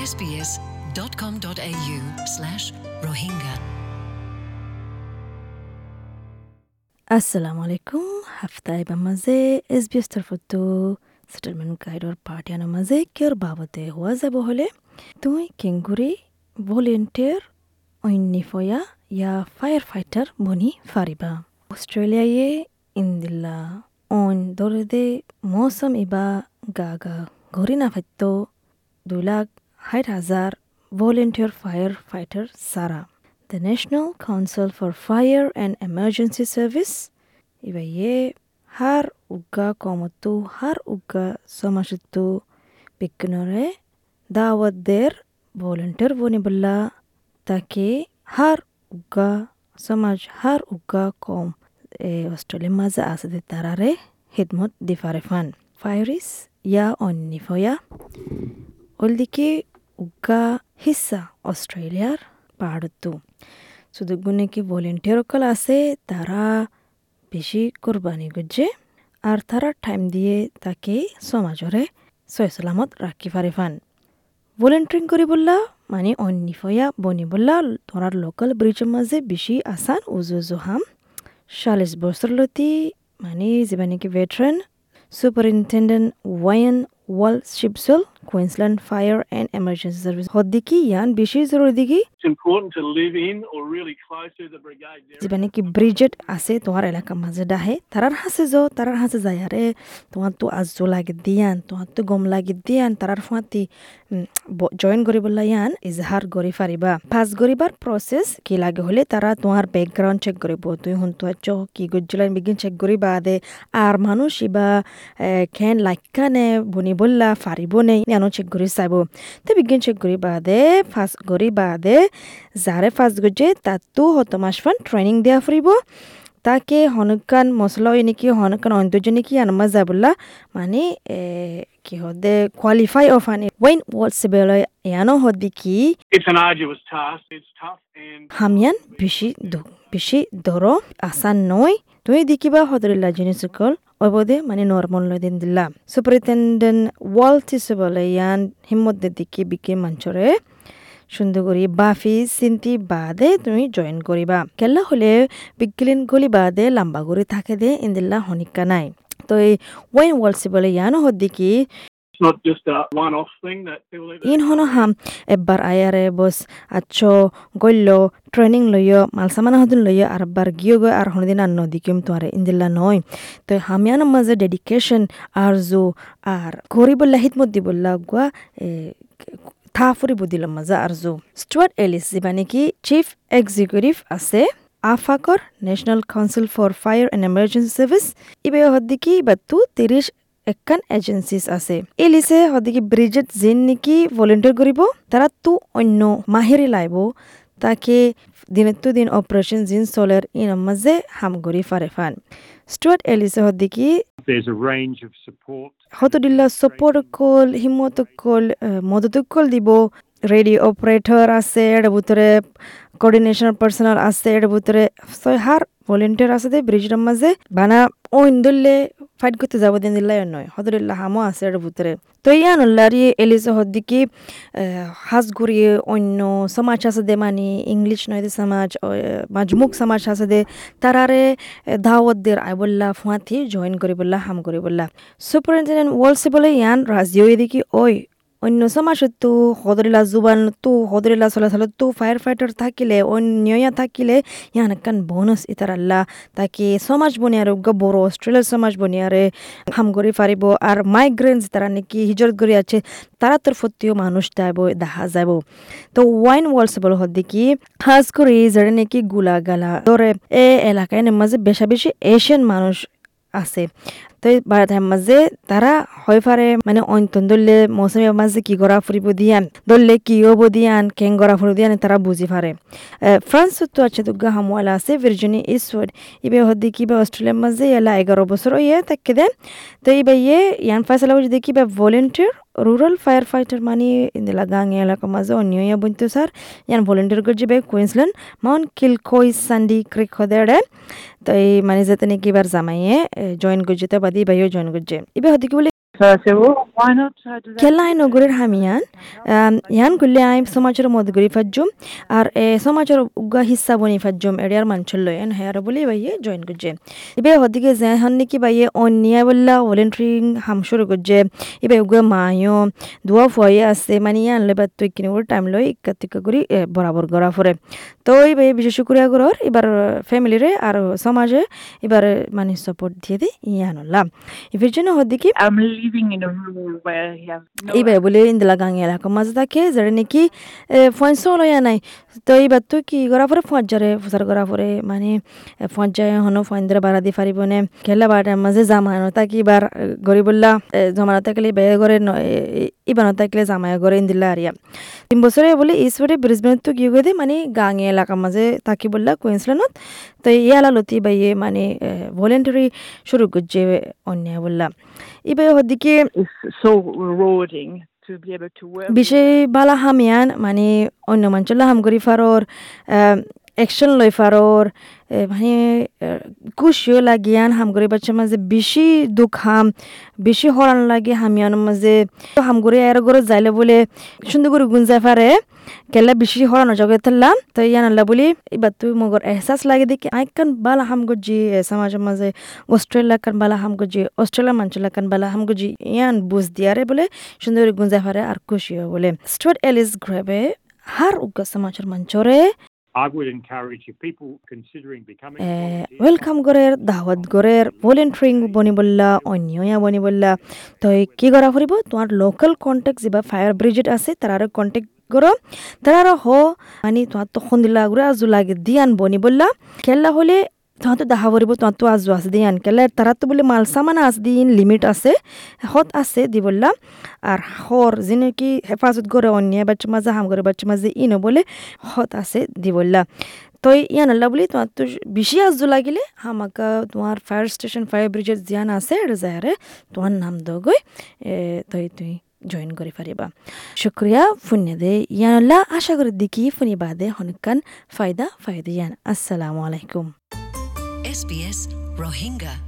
sbs.com.au slash rohingya. আসসালামু আলাইকুম হাফতায় বা মাঝে এছ বি এছ তরফতো সেটেলমেন্ট গাইডর পার্টিয়ানোর মাঝে কিয়র বাবদে হওয়া যাব হলে তুই কেঙ্গুরি ভলেন্টিয়ার অন্যফয়া ইয়া ফায়ার ফাইটার বনি ফারিবা অস্ট্রেলিয়ায়ে ইন্দিল্লা অন দরদে মৌসুম ইবা গা গা ঘরি না দুই লাখ হাজার volunteer fire fighter The National Council for Fire and Emergency Service ibaye har ugga komotu har ugga somashitu bignore dawat der volunteer boni balla take har ugga samaj har ugga kom e Australia maza asade tarare hidmot difarefan Fairis ya onni foya ugga hissa Australiar পাহাড়তো সুদুগুনে কি volunteer অকল আছে তারা বেশি কোরবানি করছে আর তারা টাইম দিয়ে তাকে সমাজরে সয় সালামত রাখি পারে ফান ভলেন্টিয়ারিং করি বললা মানে অন্য ফয়া বনি বললা তোরার লোকাল ব্রিজের মাঝে বেশি আসান উজু উজু হাম চল্লিশ বছর লতি মানে যেবা নাকি ভেটারেন সুপারিনটেন্ডেন্ট ওয়াইন ওয়াল শিপসল Queensland fire and emergency service হদ্দিকি ইয়ান বেশি জরুরি It's important to live in or really close to the brigade তোমার এলাকার মাঝে ডাহে তারার হাসে যাও তারার হাসে যায় আরে তোমার তো আজো লাগে দিয়ান তোমার তো গম লাগে দিয়ান তারার ফুয়াতি জয়েন করি বললা ইয়ান ইজহার করি ফারিবা ফার্স্ট করিবার প্রসেস কি লাগে হলে তারা তোমার ব্যাকগ্রাউন্ড চেক করিব তুই হুন্তু আছ কি গজ্জলাইন বিগিন চেক করি বাদে আর মানুষ ইবা খেন লাইকা নে বনি বললা ফারিব নে ইয়ানো চেক করি চাইব তো বিগিন চেক করি বাদে ফার্স্ট করি বাদে যারে ফার্স্ট গজে তাতো হত মাস ফান ট্রেনিং দেওয়া ফুরিব তাকে হনকান মশলা হয় নাকি হনকান অন্তর্য নাকি আনমা যাবলা মানে এ, কি হদে কোয়ালিফাই অফ আনে। ওয়েন ওয়ার্ডস বেলয় ইয়ানো হদি কি? হামিয়ান বেশি বেশি দর আসান নয়। তুমি দেখিবা হদরিল্লা জিনিসকল অবদে মানে নর্মাল লয় দিন দিলা। সুপারিনটেন্ডেন্ট ওয়াল তিসে বলে ইয়ান হিম্মত দে দিকি বিকে মঞ্চরে সুন্দর করি বাফি চিন্তি বাদে তুমি জয়েন করিবা। কেলা হলে বিকলিন গলি বাদে লম্বা করে থাকে দে, ইন্দিল্লা হনিকা নাই। তো এই ওয়াইন ওয়ালসি বলে ইয়ানো হদ্দিকি it's ইন হনো হাম এবার আয়ারে বস আচ্ছো গল্য ট্রেনিং লইয় মালসামানা হদিন লইয় আর বার গিয়ে গয় আর হনদিন আর নদিকিম তোয়ারে ইন্দিল্লা নয় তো হামিয়ান মাঝে ডেডিকেশন আর জো আর গরিবুল্লাহ হিতমত দিবুল্লাহ গুয়া থা ফুরিব দিলাম মাজা আর জো স্টুয়ার্ট এলিস যিবা নেকি চিফ এক্সিকিউটিভ আছে আফাকর national council for fire and emergency service ইবে হদ্দিকি বাত্তু তিরিশ একান এজেন্সিস আছে এলিছে সদিকে ব্রিজেট জিন নেকি ভলেন্টিয়ার করিব তারা তো অন্য মাহেরে লাইব তাকে দিনের তো দিন অপারেশন জিন চলের ইন মাঝে হাম করি ফারে ফান স্টুয়ার্ট of support. হতদিল্লা সপোর্ট কল হিমত কল মদত কল দিব রেডিও অপারেটর আছে, এর ভিতরে কোঅর্ডিনেশন পার্সোনাল আছে, এর ভিতরে ছয় হার ভলেন্টিয়ার আছে দে ব্রিজের মাঝে বানা ও ইন্দুল্লে ফাইট করতে যাব দিন দিল্লাই নয়। হদরিল্লা হামও আছে এর ভিতরে। তো ইয়ান উল্লারি এলিসে হদ্দিকি হাজ ঘুরিয়ে অন্য সমাজ আছে দে মানি, ইংলিশ নয় দে সমাজ মাজমুক সমাজ আছে দে তারারে দাওয়াত দের আই বললা ফুয়াতি, জয়েন করি বললা হাম করি বললা সুপারিনটেন্ডেন্ট ওয়ালসে বলে ইয়ান রাজিও এদিকে ওই অন্য সমাজত তো, হদরিলা জুবান তো, হদরিলা চলাচল তো ফায়ার ফাইটার থাকিলে অন্য ইয়া থাকিলে, ইয়ান কান বোনাস ইতার আল্লাহ। তাকে সমাজ বনিয়ারে উগ্র বড় অস্ট্রেলিয়ার সমাজ বনিয়ারে হাম করে পারিব আর মাইগ্রেন্স তারা নাকি হিজরত করে আছে, তারা তোর ফতিও মানুষ যাইব, দেখা যাব তো ওয়াইন ওয়ালস বল হদ্দি কি, খাস করে, যারা নাকি গুলা গালা ধরে, এ এলাকায় মাঝে বেশা বেশি এশিয়ান মানুষ আছে। তো বারাধার মাঝে তারা হয় ফাৰে মানে অন্তন দললে মৌসুমের মাঝে কি গৰা ফুরিব দিয়ান, দললে কি হব দিয়ান, কেং গৰা ফুৰিব দিয়ান তারা বুঝি ফাৰে। ফ্রান্স তো আছে দুৰ্গা গা হামওয়ালা আছে, ভিৰ্জনী ইছৱৰ্ড ইবে হদ্দি কিবা অষ্ট্ৰেলিয়াৰ মাঝে এলা এগারো বছর ইয়ে তাকে দে তো ইবে ইয়ে ইয়ান ফাইসলা যদি কিবা ভলেন্টিয়ার ফাইটার মানে ইন্দিলা গাং এলাকা মাঝে অন্য ইয়া বলতো স্যার ইয়ান ভলেন্টিয়ার করছে বে কুইন্সল্যান্ড মাউন্ট কিলকই সান্ডি ক্রিক হদেড়ে তো এই মানে যেতে নাকি এবার জামাইয়ে জয়েন করছে তো বাদি বাইও জয়েন করছে এবার হতে কি বলে কেলা নগরের হামিয়ান ইয়ান গুলি আই সমাজের মধ্যে গরি ফাজুম আর এ সমাজের উগা হিস্সা বনি ফাজুম এরিয়ার মানুষের লয়েন হেয়ার বলি বাইয়ে জয়েন করছে ইবে হদিকে যে হন নাকি বাইয়ে অন্যায় বললা ভলেন্টারিং হাম শুরু করছে ইবে উগা মায়ও দুয়া ফুয়াইয়ে আছে মানে ইয়ান লে বাদ তুই কিনে টাইম লই ইকা টিকা করি বরাবর গড়া ফরে তো এই ইবে বিশেষ করে আগর এবার ফ্যামিলিরে আর সমাজে এবার মানে সাপোর্ট দিয়ে দে ইয়ানলা ইফের জন্য হদিকে এইবার বলে ইন্দলা গাঙে এলাকা মাঝে থাকে যারা নাকি ফোন লয়া নাই তো এইবার তো কি করা পরে যারে ফুসার করা পরে মানে ফোন যায় হনো ফোন ধরে বাড়া দি পারিব নে খেলা বাড়ার মাঝে জামানো তাকি এবার গরি বললা জমানো থাকলে বে করে ইবানো থাকলে জামায় করে ইন্দিল্লা আরিয়া তিন বছরে বলে ইসরে ব্রিসবেন তো গিয়ে গেদে মানে গাঙে এলাকা মাঝে তাকি বললা কুইন্সল্যান্ডত তো ইয়ালা লতি বাইয়ে মানে ভলেন্টারি শুরু করছে অন্যায় বললাম। এবার হদিকে with বিশেষ বালা হামিয়ান মানে অন্য মঞ্চলা হাম করি ফারর একশন লই ফারর মানে খুশিও লাগিয়ান হাম করে বাচ্চা মাঝে বেশি দুঃখ হাম বেশি হরান লাগে হামিয়ান মাঝে হাম করে এর ঘরে যাইলে বলে সুন্দর করে যায় পারে কেলা বেশি হরানো জগে থাকলাম তো ইয়ান আল্লাহ বলি এবার তুই মগর এহসাস লাগে দেখি আই কান বালা হাম গজি সমাজের মাঝে অস্ট্রেলিয়া কান বালা হাম গজি অস্ট্রেলিয়া মাঞ্চলা কান বালা হাম গজি ইয়ান বুঝ দিয়ারে বলে সুন্দর করে গুঞ্জা ফারে আর খুশি হয় বলে স্টুয়ার্ট এলিস গ্রেবে হার উগ্র সমাজের মঞ্চরে ওয়েলকাম গরের দাওয়াত গরের ভলেন্টারিং বনি বললা অন্যয়া বনি বললা তো কি করা ফুরিব তোমার লোকাল কণ্টেক্ট যা ফায়ার ব্রিগেড আছে তার কণ্টেক্ট কৰ তার হ মানে তোমার তখন দিলা গুৰা আজু লাগে দিয়ান বনি বললা খেলা হলে তোমার তো দেখা ফুরিব তোমার তো আজু আছে দিয়ান কেলে তারা তো বলে মাল সামান আছে দিন লিমিট আছে হত আছে দি বললা আর হর যিনি কি হেফাজত করে অন্যায় বাচ্চা মাঝে হাম করে বাচ্চা মাঝে ইনো বলে হত আছে দি বললা তো ইয়ান আল্লাহ বলি তোমার তো বেশি আজু লাগিলে, হামাকা তোমার ফায়ার স্টেশন ফায়ার ব্রিজের জিয়ান আছে এটা যাহারে তোমার নাম দগৈ তই, তুই জয়েন করে পারিবা শুক্রিয়া ফুন্যে দে। ইয়ান আল্লাহ আশা করি দেখি ফুনি বাদে হনকান ফায়দা ফায়দা ইয়ান। আসসালামু আলাইকুম। SBS Rohingya.